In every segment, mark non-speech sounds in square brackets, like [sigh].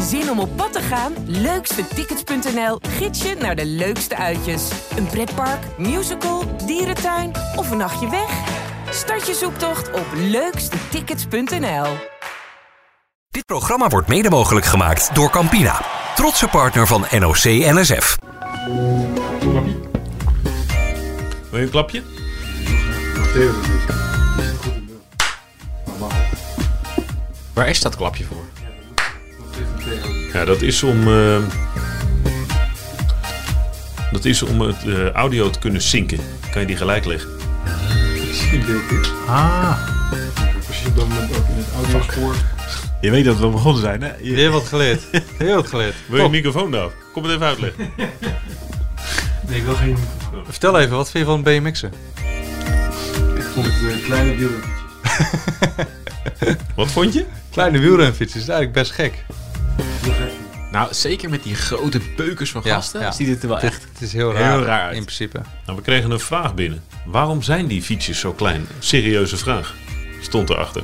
Zin om op pad te gaan? Leukstetickets.nl gids je naar de leukste uitjes. Een pretpark, musical, dierentuin of een nachtje weg? Start je zoektocht op leukstetickets.nl. Dit programma wordt mede mogelijk gemaakt door Campina, trotse partner van NOC NSF. Wil je een klapje? Waar is dat klapje voor? Ja, dat is om. eh, dat is om het eh, audio te kunnen synken. Kan je die gelijk leggen? Ah, Als je op dat moment ook in het audiospoor... Je weet dat we begonnen zijn, hè? weer wat geleerd. Heel wat geleerd. Wil je microfoon eraf? Kom het even uitleggen. [laughs] Nee, ik wil geen... Vertel even, wat vind je van BMX'en? Ik vond het eh, kleine wielrenfietsjes. [laughs] Wat vond je? Kleine wielrenfietsen is eigenlijk best gek. Nou, zeker met die grote beukers van gasten, ja. ziet het er wel echt Het is heel Heel raar, raar uit. in principe. Nou, we kregen een vraag binnen. Waarom zijn die fietsjes zo klein? Serieuze vraag. Stond erachter.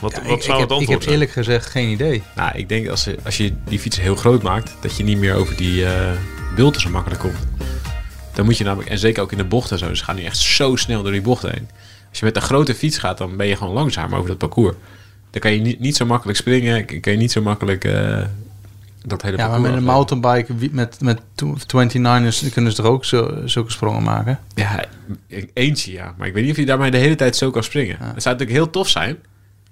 Wat, Ja, wat ik, zou ik het heb, ik antwoord heb zijn? eerlijk gezegd geen idee. Nou, ik denk als, als je die fietsen heel groot maakt, dat je niet meer over die eh bulten zo makkelijk komt. Dan moet je namelijk, en zeker ook in de bochten zo, ze gaan nu echt zo snel door die bochten heen. Als je met een grote fiets gaat, dan ben je gewoon langzaam over dat parcours. Dan kan je niet, niet zo makkelijk springen, kan je niet zo makkelijk eh, dat hele Ja, maar met een mountainbike met, met 29ers kunnen ze toch ook zo, zulke sprongen maken? Ja, eentje ja. Maar ik weet niet of je daarmee de hele tijd zo kan springen. Ja. Het zou natuurlijk heel tof zijn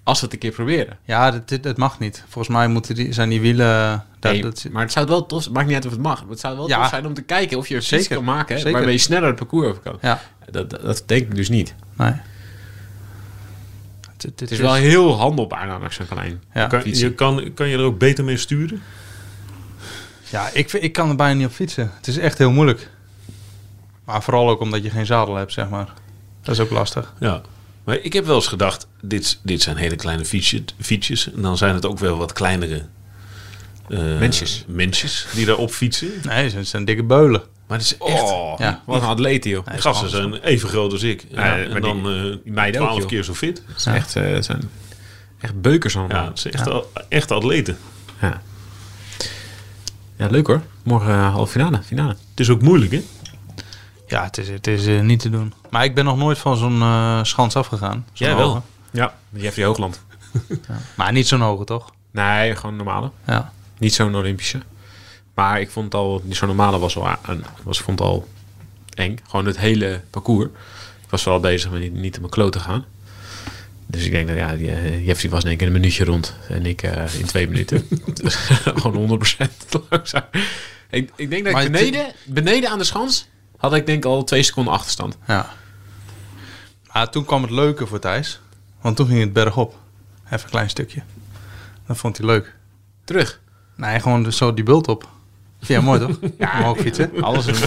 als we het een keer proberen. Ja, dat, dit- dat mag niet. Volgens mij moeten die, zijn die wielen... Dat, Nee, dat, maar het zou wel tof zijn. Maakt niet uit of het mag. maar Het zou wel Ja. tof zijn om te kijken of je Zeker, kan maken zeker. waarmee je sneller het parcours over kan. ja, Dat, dat, dat denk ik dus niet. nee. Het, het, Het is wel heel handelbaar namelijk zo'n klein Ja. Kan, je kan, kan je er ook beter mee sturen? Ja, ik, vind- ik kan er bijna niet op fietsen. Het is echt heel moeilijk. Maar vooral ook omdat je geen zadel hebt, zeg maar. Dat is ook lastig. Ja. Maar ik heb wel eens gedacht, dit, dit zijn hele kleine fietsje, fietsjes. En dan zijn het ook wel wat kleinere eh, Mensjes. mensjes die daarop fietsen. Nee, ze zijn dikke beulen. Maar het is echt... Oh, Ja. wat een atleet, joh. Die gasten zijn even groot als ik. Ja, Ja, maar en dan die- eh die meiden ook, 12 joh. keer zo fit. Het is echt, eh, het zijn echt beukers allemaal. Ja, het zijn echt, al- echte atleten. Ja. Ja, leuk hoor. Morgen uh, halve finale. finale. Het is ook moeilijk, hè? Ja, het is, het is eh, niet te doen. Maar ik ben nog nooit van zo'n eh, schans afgegaan. Zo'n Jij wel. hoge. Ja, Jeffrey Hoogland. Maar niet zo'n hoge, toch? Nee, gewoon normale. Ja. Niet zo'n Olympische. Maar ik vond al, die zo'n normale was al, aan- was, vond al eng. Gewoon het hele parcours. Ik was vooral bezig met niet, niet op mijn kloot te gaan. Dus ik denk dat ja, eh, Jeffrey was in één keer een minuutje rond. En ik eh, in twee minuten. [laughs] dus [laughs] gewoon 100% te [laughs] langzaam. Ik, ik denk dat Maar ik het- beneden, beneden aan de schans had ik denk al twee seconden achterstand. ja. Maar toen kwam het leuke voor Thijs. Want toen ging het bergop. Even een klein stukje. Dat vond hij leuk. Terug. Nee, gewoon dus zo die bult op. Je mooi, toch? Ja, omhoog fietsen. Alles dat is,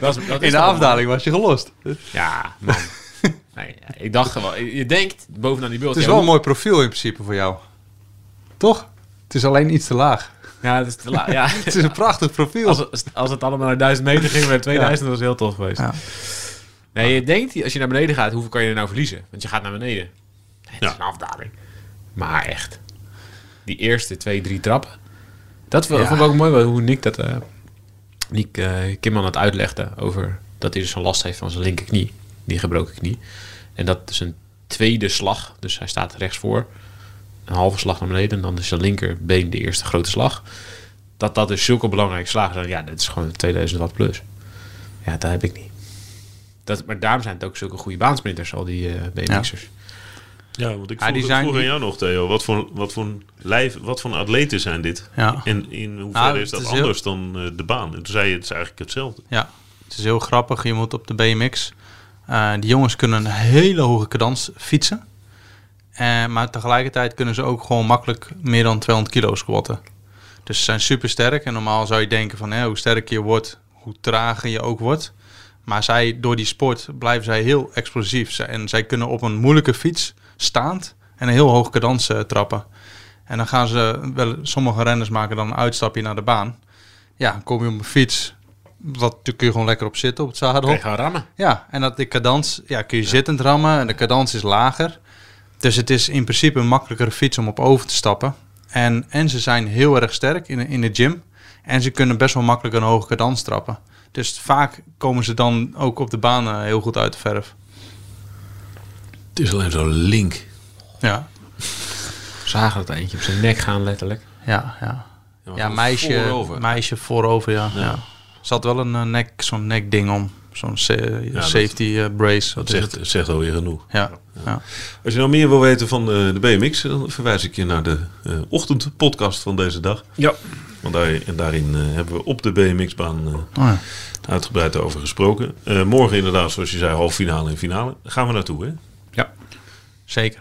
dat is In de afdaling was je gelost. Ja, man. Nee, ik dacht gewoon, je denkt bovenaan die beeld. is ja, wel een mooi profiel in principe voor jou. Toch? Het is alleen iets te laag. Ja, dat is te laat. Ja. [laughs] Het is een prachtig profiel. Als, het- als het allemaal naar 1000 meter ging bij 2000, dat was heel tof geweest. Ja. Nee, je denkt, als je naar beneden gaat, hoeveel kan je er nou verliezen? Want je gaat naar beneden. Het Ja. is een afdaling. Maar echt, die eerste twee, drie trappen. Dat vond ik ook mooi hoe Nick dat... eh Nick eh, Kimman het uitlegde over dat hij dus een last heeft van zijn linkerknie. Die gebroken knie. En dat is een tweede slag. Dus hij staat rechts voor. Een halve slag naar beneden. En dan is zijn linkerbeen de eerste grote slag. Dat dat dus zulke belangrijke slagen zijn. Ja, dat is gewoon 2000 watt plus. Ja, dat heb ik niet. Dat, maar daarom zijn het ook zulke goede baansprinters, al die eh BMX'ers. Ja, want ik Ja, vroeg, zijn vroeg aan jou nog, Theo. Wat voor, wat voor lijf, wat voor atleten zijn dit? Ja. En in hoeverre Nou, is dat is heel- anders dan eh, de baan? En toen zei je, het is eigenlijk hetzelfde. Ja, het is heel grappig. Je moet op de BMX. Eh die jongens kunnen een hele hoge cadans fietsen. Eh, maar tegelijkertijd kunnen ze ook gewoon makkelijk meer dan 200 kilo squatten. Dus ze zijn super sterk. En normaal zou je denken van hoe sterker je wordt, hoe trager je ook wordt. Maar zij, door die sport blijven zij heel explosief. En zij kunnen op een moeilijke fiets staand en een heel hoog cadans eh, trappen. En dan gaan ze, wel, sommige renners maken dan een uitstapje naar de baan. Ja, dan kom je op een fiets. Wat kun je gewoon lekker op zitten op het zadel. Je gaan rammen. Ja, en dat de cadans, ja, kun je zittend rammen en de cadans is lager. Dus het is in principe een makkelijkere fiets om op over te stappen. En, en ze zijn heel erg sterk in, de- in de gym. En ze kunnen best wel makkelijk een hoge cadans trappen. Dus vaak komen ze dan ook op de baan eh, heel goed uit de verf. Het is alleen zo link. Ja, Zagen dat eentje op zijn nek gaan, letterlijk. ja, ja. Ja, meisje voorover. meisje voorover, ja. Ja. ja. Ze had wel een eh, nek, zo'n nekding om. Zo'n sa- dat- safety eh, brace. Dat zegt, het? zegt alweer genoeg. Ja, ja. Als je nou meer wil weten van de, de BMX, dan verwijs ik je naar de eh, ochtendpodcast van deze dag. Ja. Want daar, en daarin eh, hebben we op de BMX-baan eh, Oh, ja. uitgebreid over gesproken. Eh, morgen inderdaad, zoals je zei, halffinale en finale. Daar gaan we naartoe, hè? Ja. Zeker.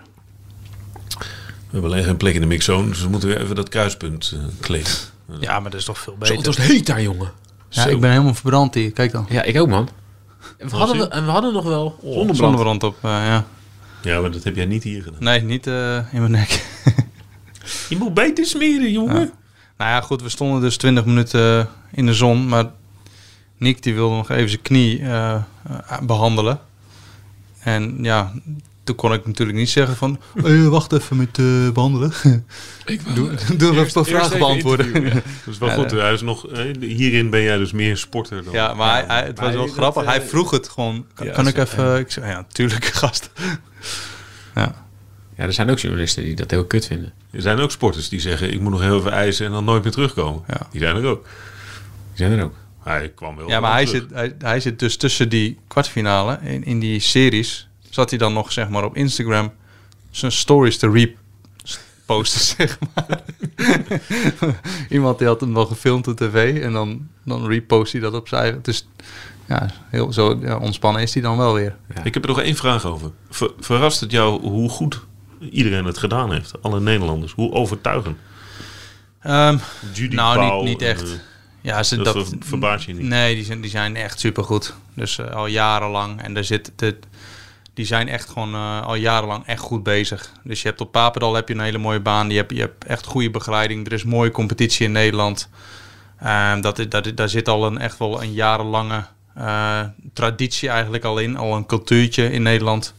We hebben alleen geen plek in de mixzone, dus we moeten weer even dat kruispunt eh kleden. Ja, maar dat is toch veel Zo, beter. het was heet daar, jongen. Ja, Zo. ik ben helemaal verbrand hier. Kijk dan. Ja, ik ook, man. En we, hadden, we- en we hadden nog wel... Oh, Zonnebrand. Zonnebrand op, eh, ja. Ja, maar dat heb jij niet hier gedaan. Nee, niet eh, in mijn nek. [laughs] Je moet beter smeren, jongen. nou ja, goed, we stonden dus 20 minuten eh, in de zon. Maar Nick die wilde nog even zijn knie eh, eh, behandelen. En ja, toen kon ik natuurlijk niet zeggen van... [laughs] "Eh, wacht even met eh, behandelen. [laughs] Ik doe, even vragen beantwoorden. [laughs] Dat is wel Ja, goed. ja. Hij is nog, eh, hierin ben jij dus meer sporter dan... Ja, maar hij, hij- het was maar wel grappig. hij vroeg het gewoon. Kan, ja, kan ik even... Ik zei, ja, tuurlijk, gast. ja. Ja, er zijn ook journalisten die dat heel kut vinden. Er zijn ook sporters die zeggen, ik moet nog heel even eisen en dan nooit meer terugkomen. Ja. Die zijn er ook. Die zijn er ook. Hij kwam wel ja, maar hij terug. zit, hij, hij zit dus tussen die kwartfinale. In, in die series zat hij dan nog, zeg maar, op Instagram zijn stories te reposten, [laughs] zeg maar. [laughs] Iemand die had hem wel gefilmd op tv en dan, dan repost hij dat op zijn eigen. Dus ja, heel zo ja, ontspannen is hij dan wel weer. Ik heb er nog één vraag over. Ver- verrast het jou hoe goed iedereen het gedaan heeft? Alle Nederlanders. Hoe overtuigend? Ehm, Judy nou, Pauw, niet, echt. eh, Ja, ze, dat dat, ver- verbaast je niet. Nee, die zijn, die zijn echt supergoed. Dus eh, al jarenlang. En daar zit de, die zijn echt gewoon eh, al jarenlang echt goed bezig. Dus je hebt op Papendal heb je een hele mooie baan. Je hebt, je hebt echt goede begeleiding. Er is mooie competitie in Nederland. Ehm, dat, is- dat, daar zit al een, echt wel een jarenlange eh, traditie eigenlijk al in. Al een cultuurtje in Nederland.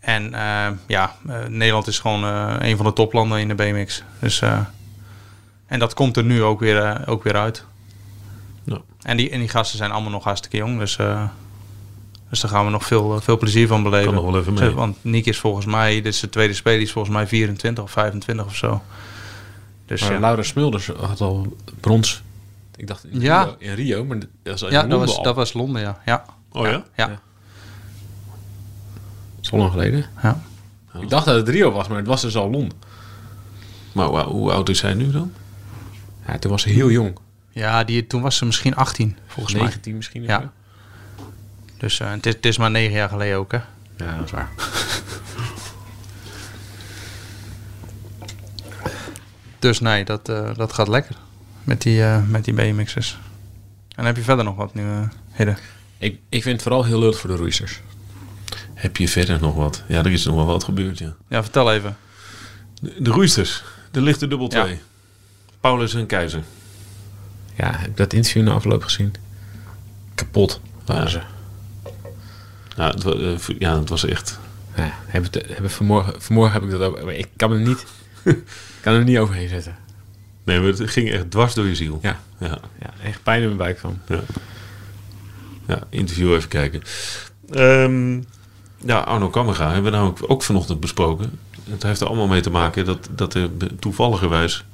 En eh, ja, Nederland is gewoon een van de toplanden in de BMX. Dus, en dat komt er nu ook weer, ook weer uit. Ja. En, die, en die gasten zijn allemaal nog hartstikke jong. Dus, dus daar gaan we nog veel, eh, veel plezier van beleven. Kan nog wel even mee. Want Nick is volgens mij, dit is de tweede speler, is volgens mij 24 of 25 of zo. Dus Maar ja, Laura Smulders had al brons. Ik dacht in, Ja. Rio, in Rio, maar dat was ja dat, was, al. dat was Londen, ja. Ja, Oh ja? ja. Zo lang geleden. ja. Ik dacht dat het Rio was, maar het was dus al Londen. Maar hoe, hoe oud is hij nu dan? Ja, toen was ze heel jong. Ja, die, toen was ze misschien 18, volgens mij. 19 misschien. Ja. Dus eh, het, is, het is maar 9 jaar geleden ook, hè. ja, dat is waar. [laughs] Dus nee, dat, eh, dat gaat lekker met die, eh, met die BMX'ers. En heb je verder nog wat nu, eh Hidde? Ik, ik vind het vooral heel leuk voor de roeisters. Heb je verder nog wat? Ja, er is nog wel wat gebeurd, ja. Ja, vertel even. De, de roeisters. De lichte dubbel Ja. 2. Paulus en Keizer. Ja, heb ik dat interview na afloop gezien? Kapot waren Ja. ze. Ja, het, wa- eh, ja, het was echt... Ja, heb het, heb het vanmorgen, vanmorgen heb ik dat ook. Ik kan hem niet, [laughs] kan hem niet overheen zetten. Nee, maar het ging echt dwars door je ziel. Ja, Ja, ja echt pijn in mijn buik van. ja. ja interview even kijken. Ehm, ja, Arno Kammerga hebben we nou ook, ook vanochtend besproken. Het heeft er allemaal mee te maken dat, dat er toevalligerwijs...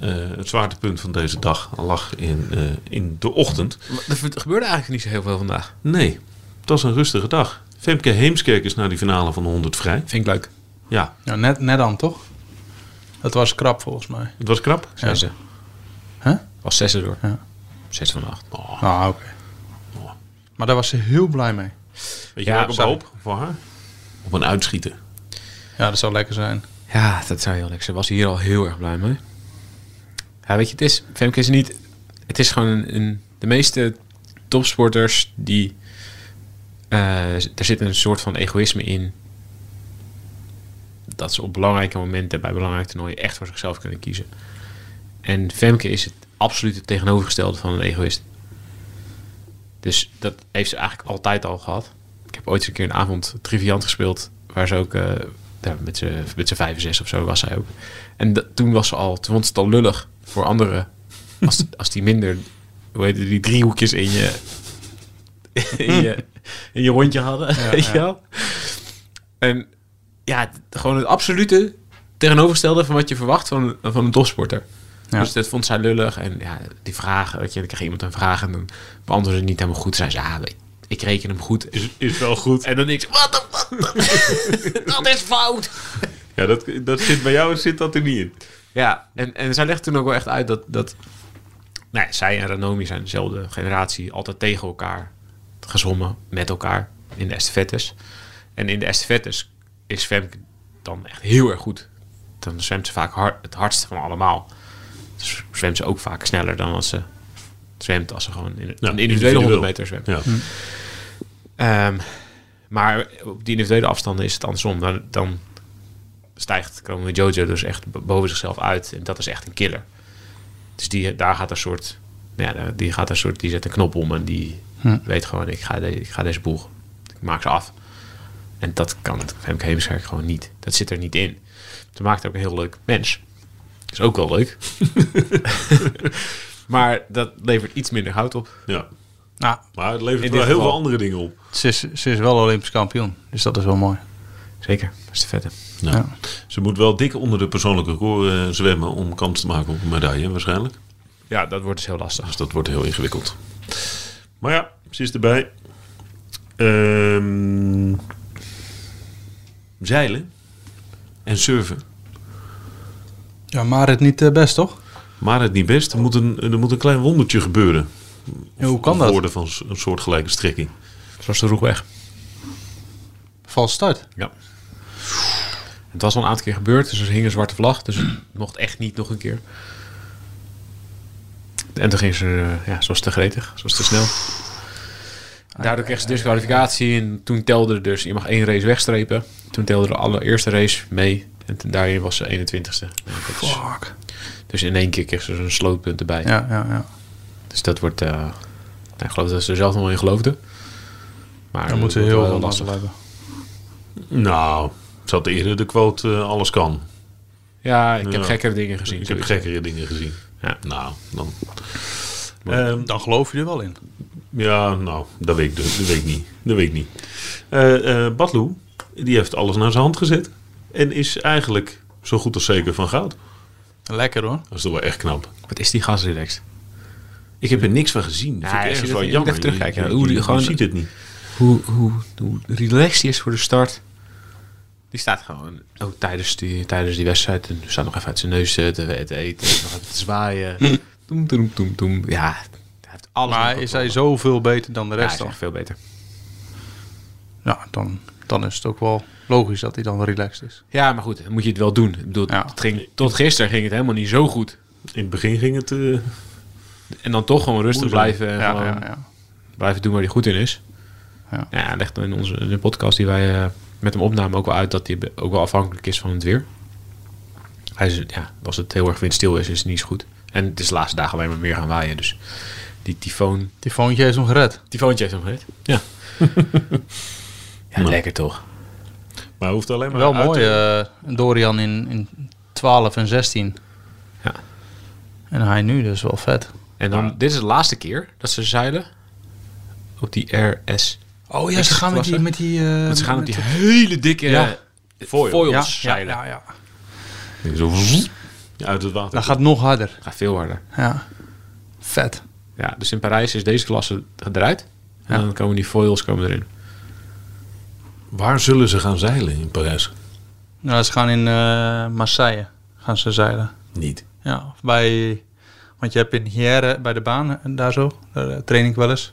eh, het zwaartepunt van deze dag lag in, eh, in de ochtend. Maar Er gebeurde eigenlijk niet zo heel veel vandaag. Nee, het was een rustige dag. Femke Heemskerk is naar die finale van de 100 vrij. Vind ik leuk. Ja, Ja, net, net dan, toch? Dat was krap, volgens mij. het was krap. Zesde. Huh? Was zesde door. Ja. Zes van de acht. Ah, oké. Maar daar was ze heel blij mee. Weet je Ja, waar op hoop voor haar? Op een uitschieten. Ja, dat zou lekker zijn. Ja, dat zou heel lekker. Ze was hier al heel erg blij mee. Ja, weet je, het is, Femke is niet, het is gewoon een, een- de meeste topsporters die, er zit een soort van egoïsme in. Dat ze op belangrijke momenten bij belangrijke toernooien echt voor zichzelf kunnen kiezen. En Femke is het absoluut het tegenovergestelde van een egoïst. Dus dat heeft ze eigenlijk altijd al gehad. Ik heb ooit een keer een avond triviant gespeeld, waar ze ook eh, met z'n met z'n vijf, zes of zo was zij ook. En toen was ze al, toen vond ze het al lullig voor anderen. Als, als die minder, hoe heet het, die driehoekjes in je, in je, in je rondje hadden. [laughs] weet je wel? En ja, het- gewoon het absolute tegenovergestelde van wat je verwacht van, van een topsporter. Ja. Dus dat vond zij lullig. En ja, die vragen, weet je, dan kreeg iemand een vraag en dan beantwoordde ze het niet helemaal goed. Zei ze, ja, ik, ik reken hem goed. Is, is wel goed. En dan niks. Wat? [laughs] Dat is fout. Ja, dat, dat zit bij jou zit dat er niet in. Ja, en, en zij legt toen ook wel echt uit dat, dat nou ja, zij en Ranomi zijn dezelfde generatie, altijd tegen elkaar gezwommen, met elkaar in de estafettes. En in de estafettes is Femke dan echt heel erg goed. Dan zwemt ze vaak hard, het hardst van allemaal. Dus zwemt ze ook vaak sneller dan als ze zwemt als ze gewoon in Ja, een individuele 100 individueel. meter zwemt. Ja. Ehm, maar op die individuele afstanden is het andersom. Dan, dan stijgt Kromo Jojo dus echt boven zichzelf uit. En dat is echt een killer. Dus die, daar gaat een soort... Ja, die gaat een soort... Die zet een knop om en die weet gewoon... Ik ga, de, ik ga deze boel... Ik maak ze af. En dat kan Femke Heemskerk gewoon niet. Dat zit er niet in. Ze maakt ook een heel leuk mens. Is ook wel leuk. [laughs] maar dat levert iets minder hout op. ja. Nou, Maar het levert wel heel geval. veel andere dingen op. ze is, ze is wel Olympisch kampioen. Dus dat is wel mooi. Zeker. Dat is de vette. Nou, Ja. Ze moet wel dik onder de persoonlijke record eh, zwemmen om kans te maken op een medaille waarschijnlijk. Ja, dat wordt dus heel lastig. Dus dat wordt heel ingewikkeld. Maar ja, ze is erbij. Ehm, zeilen en surfen. Ja, maar het niet eh, best, toch? Maar het niet best. Er moet een, er moet een klein wondertje gebeuren. Ja, hoe kan dat? Woorden van een soortgelijke strekking. Zoals de roeg weg. Vals start. Ja. Het was al een aantal keer gebeurd, dus er hing een zwarte vlag. Dus het [clears throat] mocht echt niet nog een keer. En toen ging ze, eh, ja, ze was te gretig, ze was te snel. Daardoor kreeg ze disqualificatie en toen telde er dus, je mag één race wegstrepen. Toen telde de allereerste race mee en toen, daarin was ze 21ste. Ja, dat is- Fuck. dus in één keer kreeg ze een slootpunt erbij. Ja, ja, ja. Dus dat wordt, eh, nou, ik geloof dat ze er zelf nog wel in geloofde. Maar Dan moet ze heel veel lastig hebben. Nou, ze had eerder de quote eh, alles kan. Ja, ik heb Ja. gekkere dingen gezien. Ik heb gekkere dingen gezien. Ja. Nou, dan... Ehm, Dan geloof je er wel in. Ja, nou, dat weet ik, dus- dat weet ik niet. Dat weet ik niet. Eh eh Batloe, die heeft alles naar zijn hand gezet. En is eigenlijk zo goed als zeker van goud. Lekker hoor. Dat is toch wel echt knap. Wat is die gas relaxed? Ik heb er niks van gezien. Dat Ja, vind ik wel dat- jammer. even terugkijken. Ja, hoe je- die je gewoon- ziet het niet. Hoe, hoe, hoe relaxed die is voor de start. Die staat gewoon ook tijdens die, tijdens die wedstrijd. En staat nog even uit zijn neus te, te eten. Nog even te zwaaien. Toem, toem, toem, toem. Ja, alles. Maar is hij zoveel beter dan de Ja, hij rest is dan? echt veel beter. Ja, dan, dan is het ook wel logisch dat hij dan relaxed is. Ja, maar goed, dan moet je het wel doen. Ik bedoel, Ja. het ging, tot gisteren ging het helemaal niet zo goed. In het begin ging het... eh, En dan toch gewoon rustig blijven. En Ja, gewoon ja, ja. blijven doen waar hij goed in is. Ja. Ja, legt in onze in de podcast die wij eh, met hem opnamen ook wel uit dat hij ook wel afhankelijk is van het weer. Hij is, ja, als het heel erg windstil is, is het niet zo goed. En het is de laatste dagen alleen maar meer gaan waaien. Dus die tyfoon... Die foontje heeft hem gered. Tyfoontje heeft hem gered. Ja. [laughs] ja, Nou. lekker toch. maar hoeft alleen maar Wel uit mooi, te- eh, Dorian in, in 12 en 16. Ja. En hij nu, dus wel vet. En dan, Ja. dit is de laatste keer dat ze zeilen op die RS. Oh ja, ze gaan met die- met die... uh, Want ze gaan op die hele dikke Ja. foils ja, ja, zeilen. ja, ja. Zo ja, uit het water. Dat gaat nog harder. Gaat veel harder. Ja. Vet. Ja, dus in Parijs is deze klasse eruit. En Ja. dan komen die foils komen erin. Waar zullen ze gaan zeilen in Parijs? Nou, ze gaan in eh, Marseille gaan ze zeilen. Niet. Ja, of bij... Want je hebt in Hyère bij de baan, en daar zo, daar eh, train ik wel eens.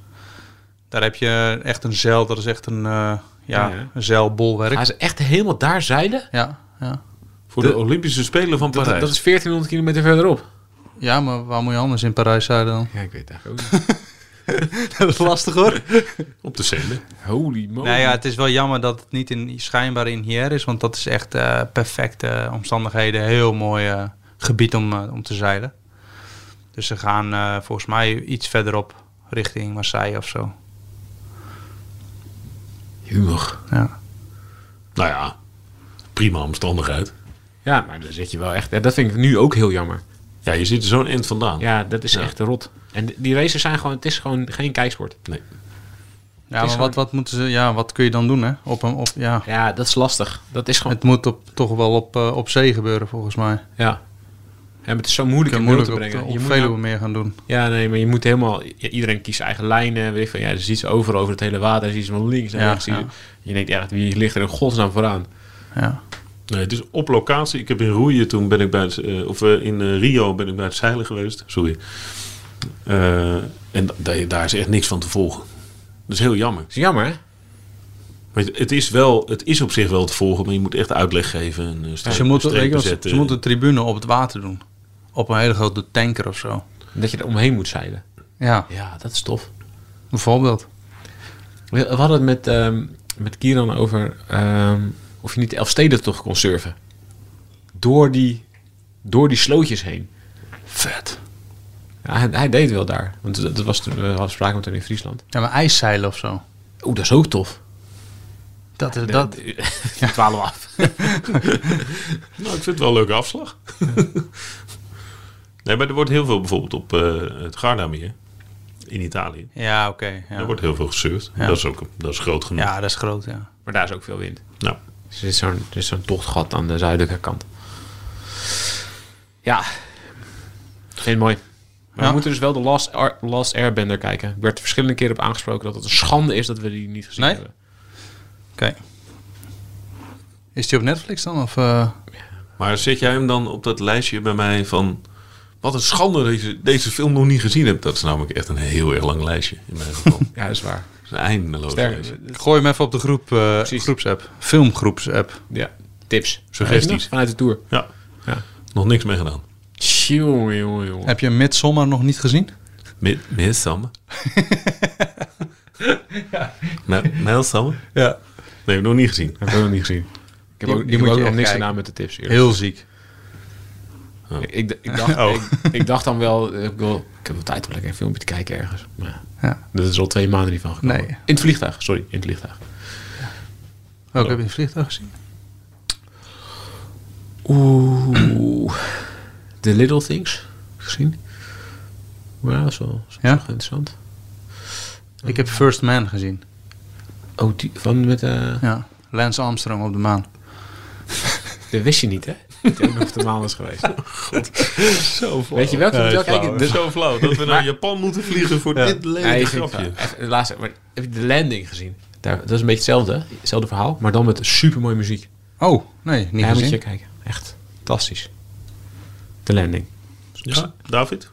Daar heb je echt een zeil, dat is echt een, eh, ja, Ja, ja. een zeilbolwerk. Gaan ze echt helemaal daar zeilen? Ja, ja. Voor de, De- Olympische Spelen van Dat, Parijs. dat is 1400 kilometer verderop. Ja, maar waar moet je anders in Parijs zeilen dan? Ja, ik weet het eigenlijk ook niet. [laughs] dat is lastig hoor. Op de Seine. Holy moly. Nee, ja, het is wel jammer dat het niet in, schijnbaar in Hyère is, want dat is echt eh, perfecte omstandigheden. Heel mooi eh, gebied om, eh, om te zeilen. Dus ze gaan eh, volgens mij iets verderop richting Marseille of zo. Humor. Ja. Nou ja, prima omstandigheid. Ja, maar dan zit je wel echt... Ja, dat vind ik nu ook heel jammer. Ja, je zit er zo'n eind vandaan. Ja, dat is Ja. echt rot. En die races zijn gewoon... Het is gewoon geen kijksport. Nee. Ja, is maar wat, wat moeten ze... Ja, wat kun je dan doen, hè? Op een, op, ja. Ja, dat is lastig. Dat is gewoon... Het moet op, toch wel op, eh, op zee gebeuren, volgens mij. Ja. Ja, maar het is zo moeilijk in moeilijk te brengen. op je moet Veluwe nou- meer gaan doen. Ja, nee, maar je moet helemaal... ja, Iedereen kiest zijn eigen lijnen. Weet ik van, ja, er ziet ze overal over het hele water. Er ziet ze van links naar Ja, rechts. ja. Je denkt echt, wie ligt er in godsnaam vooraan? Ja. Nee, het is op locatie. Ik heb in Roeien toen ben ik bij het, eh, of eh, in eh, Rio ben ik bij het zeilen geweest. Sorry. Eh, en da- daar is echt niks van te volgen. Dat is heel jammer. Dat is jammer, hè? Maar het- het is, wel, het is op zich wel te volgen, maar je moet echt uitleg geven. En, streep- Ze, moeten, ze- moeten de tribune op het water doen. Op een hele grote tanker of zo. Dat je er omheen moet zeilen. Ja, Ja, dat is tof. bijvoorbeeld. We, we hadden het met, ehm, met Kieran over ehm, of je niet de Elfstedentocht kon surfen. Door die, door die slootjes heen. Vet. Ja, hij, hij deed wel daar. Want dat dat was toen, we hadden spraken met hem in Friesland. Ja, maar ijszeilen of zo. Oeh, dat is ook tof. Dat is dat. Twaalf [laughs] [laughs] af. [laughs] Nou, ik vind het wel een leuke afslag. nee, maar er wordt heel veel bijvoorbeeld op eh, het Gardameer in Italië. Ja, oké. Er ja. wordt heel veel gesurfd. Ja. Dat, is ook, dat is groot genoeg. ja, dat is groot, ja. Maar daar is ook veel wind. Nou, Dus er is zo'n tochtgat aan de zuidelijke kant. Ja. Het mooi. Maar Ja. we moeten dus wel de Last, Ar- Last Airbender kijken. Ik werd verschillende keren op aangesproken dat het een schande is dat we die niet gezien Nee? hebben. Oké. Is die op Netflix dan? Of, eh, maar zet jij hem dan op dat lijstje bij mij van... Wat een schande dat je deze film nog niet gezien hebt. Dat is namelijk echt een heel erg lang lijstje in mijn geval. [laughs] Ja, dat is waar. Een lijstje. gooi hem even op de groep, eh, Precies. groepsapp. Filmgroepsapp. Ja. Tips. Suggesties. Vanuit de tour. Ja, Ja. nog niks mee gedaan. Jongen. Heb je Midsommar nog niet gezien? Samme. Met, met Samme? Ja. Nee, heb ik nog niet gezien. heb ik ook nog niet gezien. Ik heb Die- ook, die ik heb moet ook je nog niks kijken. gedaan met de tips. eerlijk. Heel ziek. Ik, ik, ik dacht, [laughs] Oh. ik, ik dacht dan wel, ik, wil, ik heb wel tijd om lekker een filmpje te kijken ergens. Maar ja, Ja. dat is al twee maanden niet van gekomen. Nee. In het vliegtuig, sorry, in het vliegtuig. Welke heb je in het vliegtuig gezien? Oeh. The Little Things gezien. Maar dat is wel, dat is Ja? interessant. Ik heb First Man gezien. Oh, die van met eh Ja. Lance Armstrong op de maan. [laughs] Dat wist je niet, hè? Hij ook nog op de maan is geweest. [laughs] Zo flauw. Weet je welke Ja, zo flauw dat we naar Japan moeten vliegen voor Ja. dit lelijke grapje. even laatste, maar heb je de landing gezien? Daar, dat is een beetje hetzelfde, hetzelfde verhaal, maar dan met super mooie muziek. Oh, nee, niet Ja, moet je gezien. kijken. Echt fantastisch. De landing. Ja, David?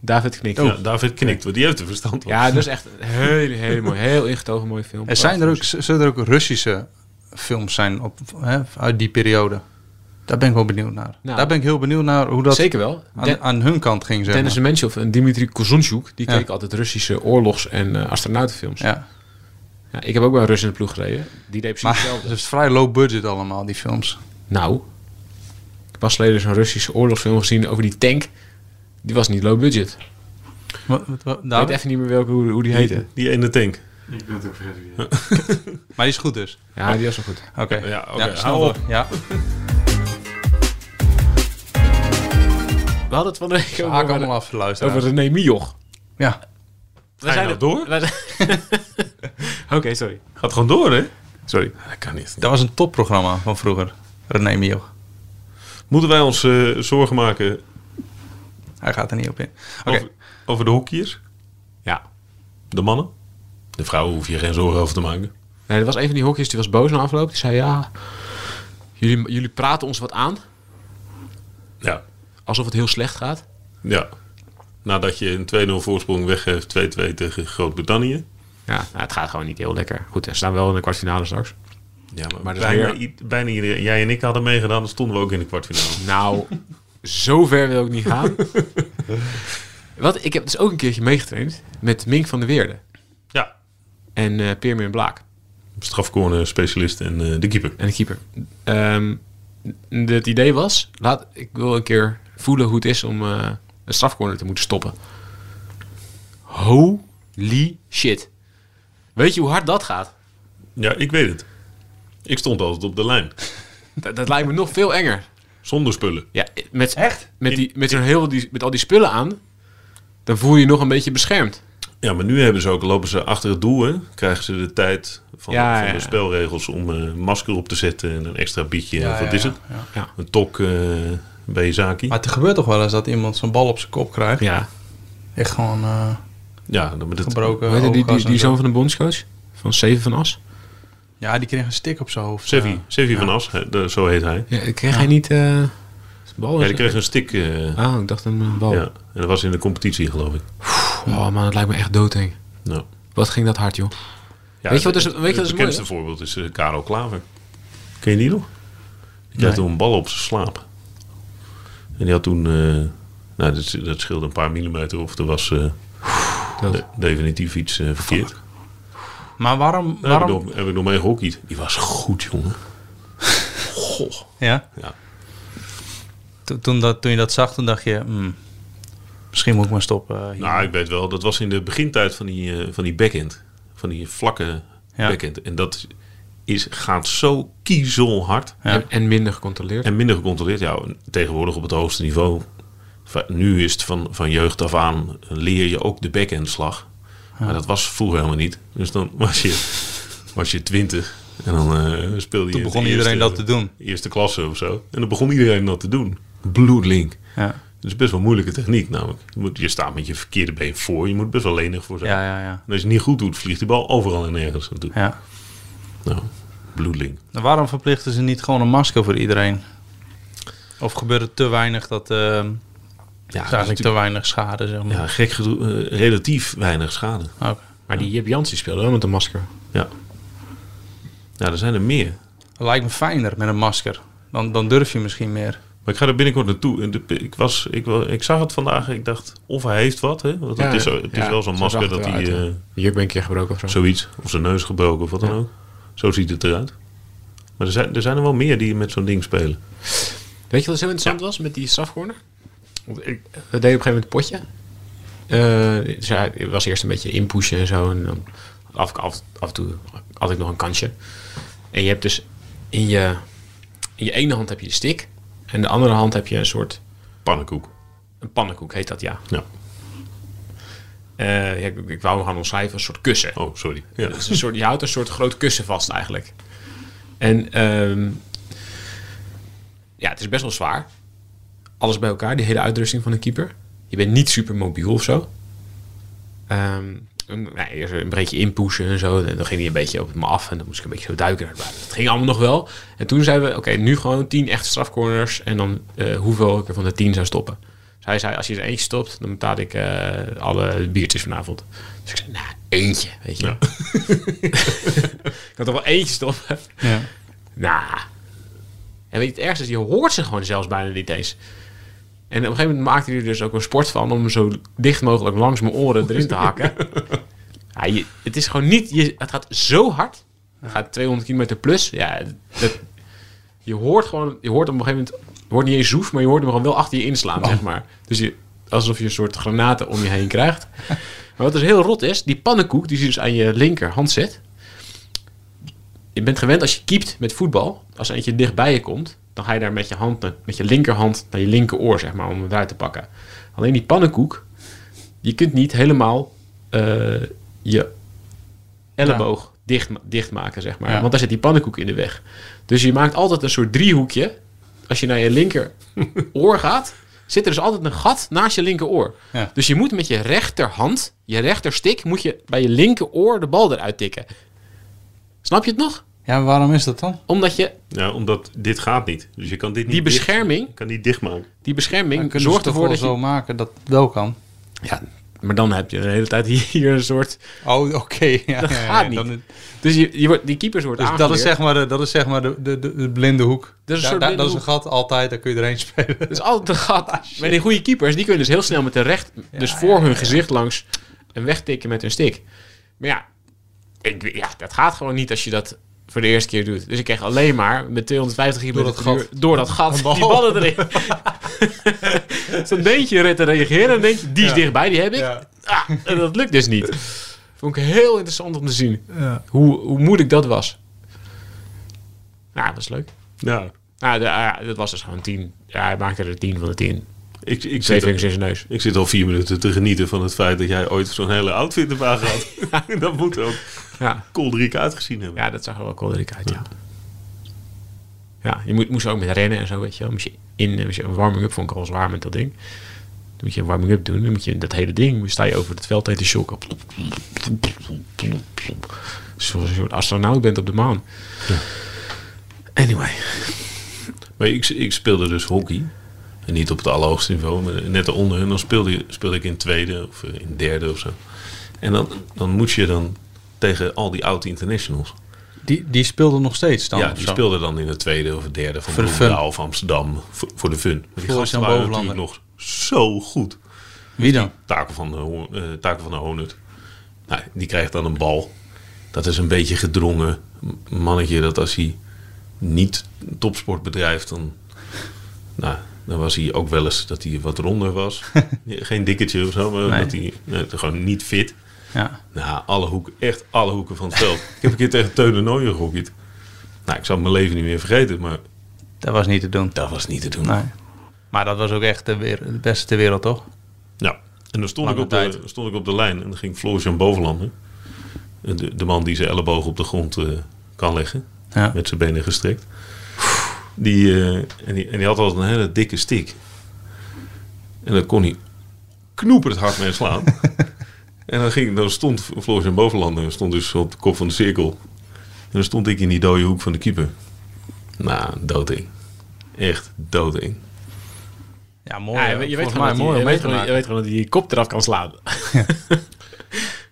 David knikt. Ja, David knikt, want die heeft er verstand van. Ja, dat is echt een hele, hele mooi, heel ingetogen mooie film. Er zijn er ook, zullen er ook Russische films zijn op, hè, uit die periode? Daar ben ik wel benieuwd naar. Nou, Daar ben ik heel benieuwd naar hoe dat Zeker wel. aan, Den- aan hun kant ging, zeg Dennis. Menchov en Dimitri Kozunchuk, die Ja. keken altijd Russische oorlogs- en eh, astronautenfilms. Ja. Ja. ik heb ook bij een Rus in de ploeg gereden. Die deed precies Maar hetzelfde. het is vrij low budget allemaal, die films. Nou, ik heb pas geleden zo'n Russische oorlogsfilm gezien over die tank. Die was niet low budget. Wat, wat, wat- Ik David? weet even niet meer welke, hoe, hoe die heette. Die, die ene tank. Ik ben het ook vergeten. [laughs] Maar die is goed dus. Ja, die was wel goed. Oké. Ja, oké, snel hou op. Ja. [laughs] We hadden het van de week Haak over, allemaal af, luisteren. over René Mioch. Ja. We zijn er- door? we zijn- [laughs] Oké, sorry. Gaat gewoon door, hè? Sorry. Dat kan niet. Dat was een topprogramma van vroeger. René Mioch. Moeten wij ons eh, zorgen maken Hij gaat er niet op in. Oké. over, over de hoekjes? Ja. De mannen? De vrouwen hoef je geen zorgen over te maken. Nee, er was een van die hokjes die was boos na afloop. Die zei, ja, jullie, jullie praten ons wat aan. Ja. Alsof het heel slecht gaat. Ja. Nadat je een 2-0 voorsprong weggeeft, 2-2 tegen Groot-Brittannië. Ja, nou, het gaat gewoon niet heel lekker. Goed, er staan wel in de kwartfinale straks. Ja, maar, Maar is bijna, weer- bijna iedereen. Jij en ik hadden meegedaan, dan stonden we ook in de kwartfinale. [laughs] Nou, zo ver wil ik niet gaan. [laughs] Wat, ik heb dus ook een keertje meegetraind met Mink van der Weerde Ja. en eh Peermeer Blaak. Strafcorner specialist en eh, de keeper. En de keeper. Ehm, het idee was, laat, ik wil een keer voelen hoe het is om eh, een strafcorner te moeten stoppen. Holy shit. Weet je hoe hard dat gaat? Ja, ik weet het. Ik stond altijd op de lijn. [laughs] Dat, dat lijkt me nog veel enger. Zonder spullen. Ja, met, Echt? met, die, met, zo'n heel, die, met al die spullen aan, dan voel je je nog een beetje beschermd. Ja, maar nu hebben ze ook, lopen ze achter het doel, hè? Krijgen ze de tijd van, Ja, van ja, de ja. spelregels om een masker op te zetten en een extra bietje. Ja, wat ja, is ja, het? ja. Ja. Een tok eh bij je zaki. Maar het gebeurt toch wel eens dat iemand zo'n bal op zijn kop krijgt. Ja. Echt gewoon eh, Ja, dan met het, gebroken. Hoe heet die, die, die zo. zoon van de bondscoach? Van Steven van As? Ja, die kreeg een stik op zijn hoofd. Sevi. Sevi van As, zo heet hij. Ja, kreeg hij niet... eh bal? Ja, die kreeg een stik. eh, Ah, ik dacht een bal. ja, en dat was in de competitie, geloof ik. Oh man, dat lijkt me echt doodeng. Nou, Wat ging dat hard, joh. ja, Weet je wat het- is- het, weet je wat is het mooi bekendste voorbeeld is Karel Klaver. Ken je die nog? Die kreeg Nee. toen een bal op zijn slaap. En die had toen... eh, nou, dat, dat scheelde een paar millimeter of er was eh, de- definitief iets eh, verkeerd. Maar waarom... Daar heb, ik waarom nog, heb ik nog mee gehockeyd. Die was goed, jongen. [laughs] Goh. ja? Ja. To- Toen, dat, toen je dat zag, toen dacht je... hmm, misschien moet ik maar stoppen. hier. Nou, ik weet wel, dat was in de begintijd van die, eh, van die backhand. Van die vlakke Ja. backhand. En dat is, gaat zo kiezelhard. Ja. En, en minder gecontroleerd. En minder gecontroleerd. Ja, tegenwoordig op het hoogste niveau. Nu is het van, van jeugd af aan leer je ook de backhandslag. Maar dat was vroeger helemaal niet. Dus dan was je, was je twintig. En dan eh, speelde je Toen begon de iedereen eerste- dat te doen. Eerste klasse of zo. En dan begon iedereen dat te doen. Bloedlink. Ja. Het is best wel moeilijke techniek namelijk. Je, moet, je staat met je verkeerde been voor. Je moet best wel lenig voor zijn. Ja, ja, ja. En als je het niet goed doet, vliegt de bal overal en nergens naartoe. ja. Nou, bloedling. Nou, Waarom verplichten ze niet gewoon een masker voor iedereen? Of gebeurt het te weinig dat... eh Ja, is eigenlijk te weinig schade, zeg maar. ja gek gedoe, eh, relatief weinig schade. Oké. Maar die Jip Jans die speelde wel met een masker. Ja. Ja, er zijn er meer. Het lijkt me fijner met een masker. Dan, dan durf je misschien meer. Maar ik ga er binnenkort naartoe. Ik, was, ik, ik zag het vandaag. Ik dacht, of hij heeft wat. Hè? Want Ja, het is, het is ja, wel zo'n zo masker dat hij... ja. eh, Die juk ben een keer gebroken of zo. zoiets. Of zijn neus gebroken of wat dan ook. Zo ziet het eruit. Maar er zijn, er zijn er wel meer die met zo'n ding spelen. Weet je wat zo interessant was met die strafcorner? Ik- deden op een gegeven moment potje. Dus ja, het was eerst een beetje inpushen en zo. En dan af, af, af en toe had ik nog een kansje. En je hebt dus in je, in je ene hand heb je de stick. En de andere hand heb je een soort... Pannenkoek. Een pannenkoek heet dat, ja. Ja. Eh, ja, ik, ik wou hem gaan omschrijven, een soort kussen. Oh, sorry. Ja. Is een soort, je houdt een soort groot kussen vast eigenlijk. En ehm, ja, het is best wel zwaar. Alles bij elkaar, die hele uitrusting van een keeper. Je bent niet super mobiel of zo. Ehm, nou, eerst een beetje inpushen en zo. En dan ging hij een beetje op me af en dan moest ik een beetje zo duiken. naar buiten. Het ging allemaal nog wel. En toen zeiden we, oké, nu gewoon tien echte strafcorners. En dan eh, hoeveel ik er van de tien zou stoppen. Hij zei, als je er eentje stopt, dan betaal ik eh, alle biertjes vanavond. Dus ik zei, nou, eentje, weet je. Ja. [laughs] ik kan toch wel eentje stoppen? Ja. Nou. En weet je, het ergste is, je hoort ze gewoon zelfs bijna niet eens. En op een gegeven moment maakte hij er dus ook een sport van om zo dicht mogelijk langs mijn oren erin te hakken. [laughs] ja, je, het is gewoon niet, je, het gaat zo hard. Het gaat 200 km plus. Ja, dat, je hoort gewoon, je hoort op een gegeven moment, hoort niet eens zoef, maar je hoort hem gewoon wel achter je inslaan, zeg maar. Dus je, alsof je een soort granaten om je heen krijgt. Maar wat dus heel rot is, die pannenkoek die je dus aan je linkerhand zet. Je bent gewend als je keept met voetbal, als er eentje dichtbij je komt, dan ga je daar met je hand, met je linkerhand naar je linkeroor, zeg maar, om hem eruit te pakken. Alleen die pannenkoek, je kunt niet helemaal eh, je elleboog dicht, dicht maken, zeg maar. Ja. Want daar zit die pannenkoek in de weg. Dus je maakt altijd een soort driehoekje. Als je naar je linkeroor [laughs] gaat, zit er dus altijd een gat naast je linkeroor. Ja. Dus je moet met je rechterhand, je rechterstik, moet je bij je linkeroor de bal eruit tikken. Snap je het nog? ja, maar waarom is dat dan? Omdat je ja, omdat dit gaat niet. Dus je kan dit niet die dicht- bescherming, je kan niet dichtmaken. die bescherming zorgt toch ervoor dat je... zo maken dat het wel kan. Ja, maar dan heb je de hele tijd [laughs] hier een soort... Oh, oké. [laughs] Ja, Dat ja, ja, gaat niet. dan- Dus je, je wordt, die keepers worden dus dat is zeg maar de, dat is zeg maar de, de, de, de blinde hoek. Dat is een dat is een gat altijd, daar kun je erheen spelen. Dat is altijd een gat. [laughs] maar die goede keepers, die kunnen dus heel snel met de recht... dus voor hun gezicht langs en wegtikken met hun stick. Maar ja, ik, ja, dat gaat gewoon niet als je dat voor de eerste keer doet. Dus ik kreeg alleen maar met 250 km Door dat gat. door dat gat die ballen erin. [laughs] Zo'n deentje te reageren en denk je, die is Ja. dichtbij, die heb ik. Ja. Ah, en dat lukt dus niet. Vond ik heel interessant om te zien. Ja. Hoe, hoe moeilijk dat was. Nou, dat was leuk. Ja, Nou, de, dat was dus gewoon 10. Ja, hij maakte er 10 van de 10. Ik, ik, Twee vingers in zijn neus. ik zit al vier minuten te genieten van het feit dat jij ooit zo'n hele outfit hebt aangehad. [laughs] [laughs] dat moet ook Ja, kolderiek uitgezien hebben. ja dat zag er wel kolderiek uit, ja. Ja, je moet, moest ook met rennen en zo, weet je wel. Moest je in, moest je een warming-up vond ik al zwaar met dat ding. Dan moet je een warming-up doen. Dan moet je dat hele ding, dan sta je over het veld heen te shocken. Zoals je een soort astronaut bent op de maan. Anyway. Maar ik, ik speelde dus hockey. En niet op het allerhoogste niveau, maar net eronder. En dan speelde, speelde ik in tweede of in derde of zo. En dan, dan moest je dan tegen al die oude internationals. Die, die speelde nog steeds dan? ja, die zo? speelden dan in het tweede of derde van de of Amsterdam. Voor, voor de fun. Maar die Floris gasten waren natuurlijk nog zo goed. Wie dan? Taken van de, eh, Taken van de Honert. Nou, die krijgt dan een bal. Dat is een beetje gedrongen mannetje dat als hij niet topsport bedrijft, dan, nou, dan was hij ook wel eens dat hij wat ronder was. [laughs] Geen dikketje of zo, maar Nee. dat hij nee, gewoon niet fit. Ja. Nou, alle hoeken, echt alle hoeken van het veld. ik heb een keer tegen Teun de Nooijen gehockeyd. Nou, ik zal mijn leven niet meer vergeten, maar Dat was niet te doen. dat was niet te doen. Nee. Maar dat was ook echt de, weer, de beste ter wereld, toch? Ja, en dan stond ik, op de, stond ik op de lijn en dan ging Floris-Jan Bovenlander. De, de man die zijn elleboog op de grond eh, kan leggen. Ja. Met zijn benen gestrekt. Die, eh, en, die, en die had altijd een hele dikke stick. En dan kon hij knoeperd hard mee slaan. [laughs] en dan, ging, dan stond Floris-Jan Bovenlander stond dus op de kop van de cirkel. En dan stond ik in die dode hoek van de keeper. Nou, dooding. Echt dooding. Ja, mooi. Ja, je, weet- je weet Volgens gewoon mij dat hij- mooi je weet gewoon- je maken. weet gewoon dat hij je kop eraf kan slaan. [laughs]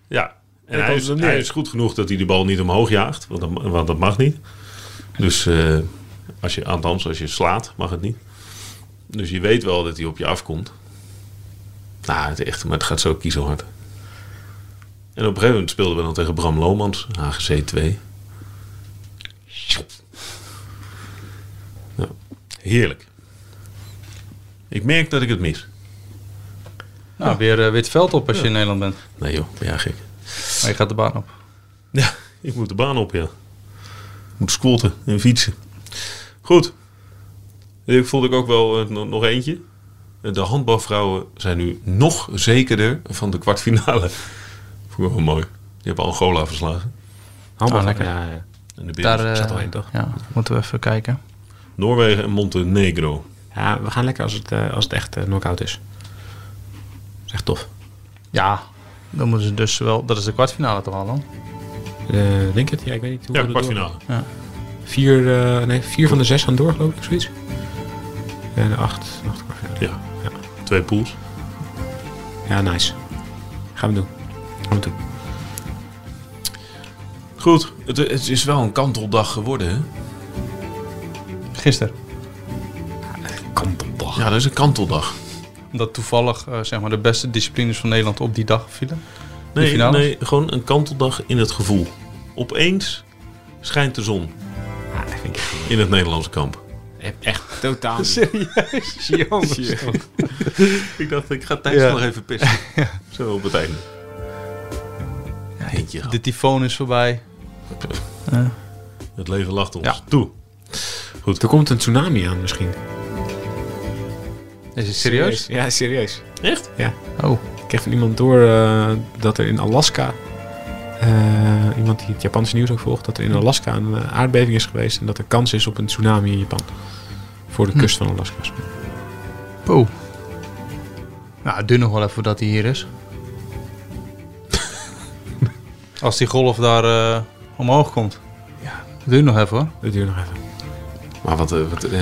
Ja, en hij is, neer. hij is goed genoeg dat hij de bal niet omhoog jaagt, want dat, want dat mag niet. Dus eh, als je, althans, als je slaat, mag het niet. Dus je weet wel dat hij op je afkomt. Nou, het, is echt, maar het gaat zo kiezelhard. En op een gegeven moment speelden we dan tegen Bram Lomans, HGC 2. Ja, heerlijk. Ik merk dat ik het mis. Nou, weer eh, wit veld op als je in Nederland bent. Nee joh, ben jij gek. Maar je gaat de baan op. Ja, ik moet de baan op, ja. Moet squatten en fietsen. Goed. Ik vond ik ook wel eh, nog nog eentje. De handbalvrouwen zijn nu nog zekerder van de kwartfinale. Vond ik wel mooi. Die hebben Angola verslagen. Handbal, Ah, lekker. Ja, ja. En de Daar Daar, eh, zat al in, toch? Ja, moeten we even kijken. Noorwegen en Montenegro. ja, we gaan lekker als het, eh, als het echt eh, knock-out is. Dat is echt tof. Ja, dan moeten ze dus wel... Dat is de kwartfinale toch al dan? Eh, denk het? Ja, ik weet niet. hoe Ja, kwartfinale. Ja. Vier, eh, nee, vier van de zes gaan door, geloof ik, zoiets. En acht, acht kwartfinale. Ja. Twee pools. Ja, nice. Gaan we doen. Doen. Goed. Het, het is wel een kanteldag geworden, hè? Gisteren. Kanteldag. Ja, dat is een kanteldag. Dat toevallig eh, zeg maar de beste disciplines van Nederland op die dag vielen. Nee, nee, gewoon een kanteldag in het gevoel. Opeens schijnt de zon in het Nederlandse kamp. echt totaal [laughs] niet. Serieus? [laughs] Jongens. Ik dacht, ik ga Thijs Ja. nog even pesten. [laughs] Zo op het einde. Ja, eentje gehad. De tyfoon is voorbij. Ja. Het leven lacht ons Ja. toe. Er komt een tsunami aan misschien. Is het serieus? Ja, serieus. Echt? Ja. Oh. Ik kreeg van iemand door eh, dat er in Alaska... eh, iemand die het Japanse nieuws ook volgt... dat er in Alaska een eh, aardbeving is geweest... en dat er kans is op een tsunami in Japan. Voor de Hm. kust van Alaska. Oh. Nou, het duurt nog wel even voordat hij hier is. Als die golf daar eh, omhoog komt. Ja. Het duurt nog even hoor. Dat duurt nog even. Maar wat, eh, wat eh,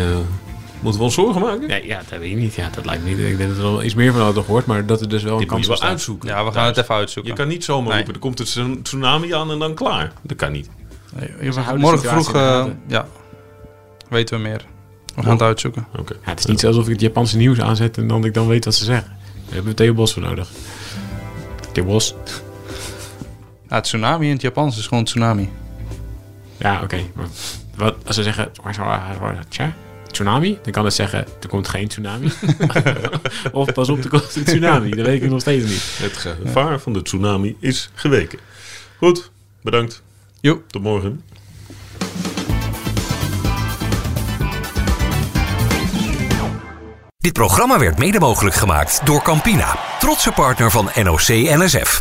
moeten we ons zorgen maken? Ja, ja, dat weet ik niet. Ja, dat lijkt me niet. Ik denk dat er wel iets meer van hadden gehoord... maar dat er dus wel een moet kans je wel uitzoeken. Ja, we gaan het even uitzoeken. Je kan niet zomaar Nee. roepen, er komt een tsun- tsunami aan en dan klaar. Dat kan niet. Nee, de morgen vroeg eh, ja, weten we meer. We gaan het uitzoeken. Oké. Ja, het is niet alsof ik het Japanse nieuws aanzet... en dan ik dan weet wat ze zeggen. Daar hebben we Theo Bos voor nodig. Theo Bos. Ja, tsunami in het Japans is gewoon tsunami. Ja, oké. Wat als ze zeggen... Tsunami? Dan kan het zeggen... er komt geen tsunami. [laughs] of pas op, er komt een tsunami. Dat weet ik nog steeds niet. Het gevaar van de tsunami is geweken. Goed, bedankt. Jo. Tot morgen. Dit programma werd mede mogelijk gemaakt door Campina, trotse partner van NOC NSF.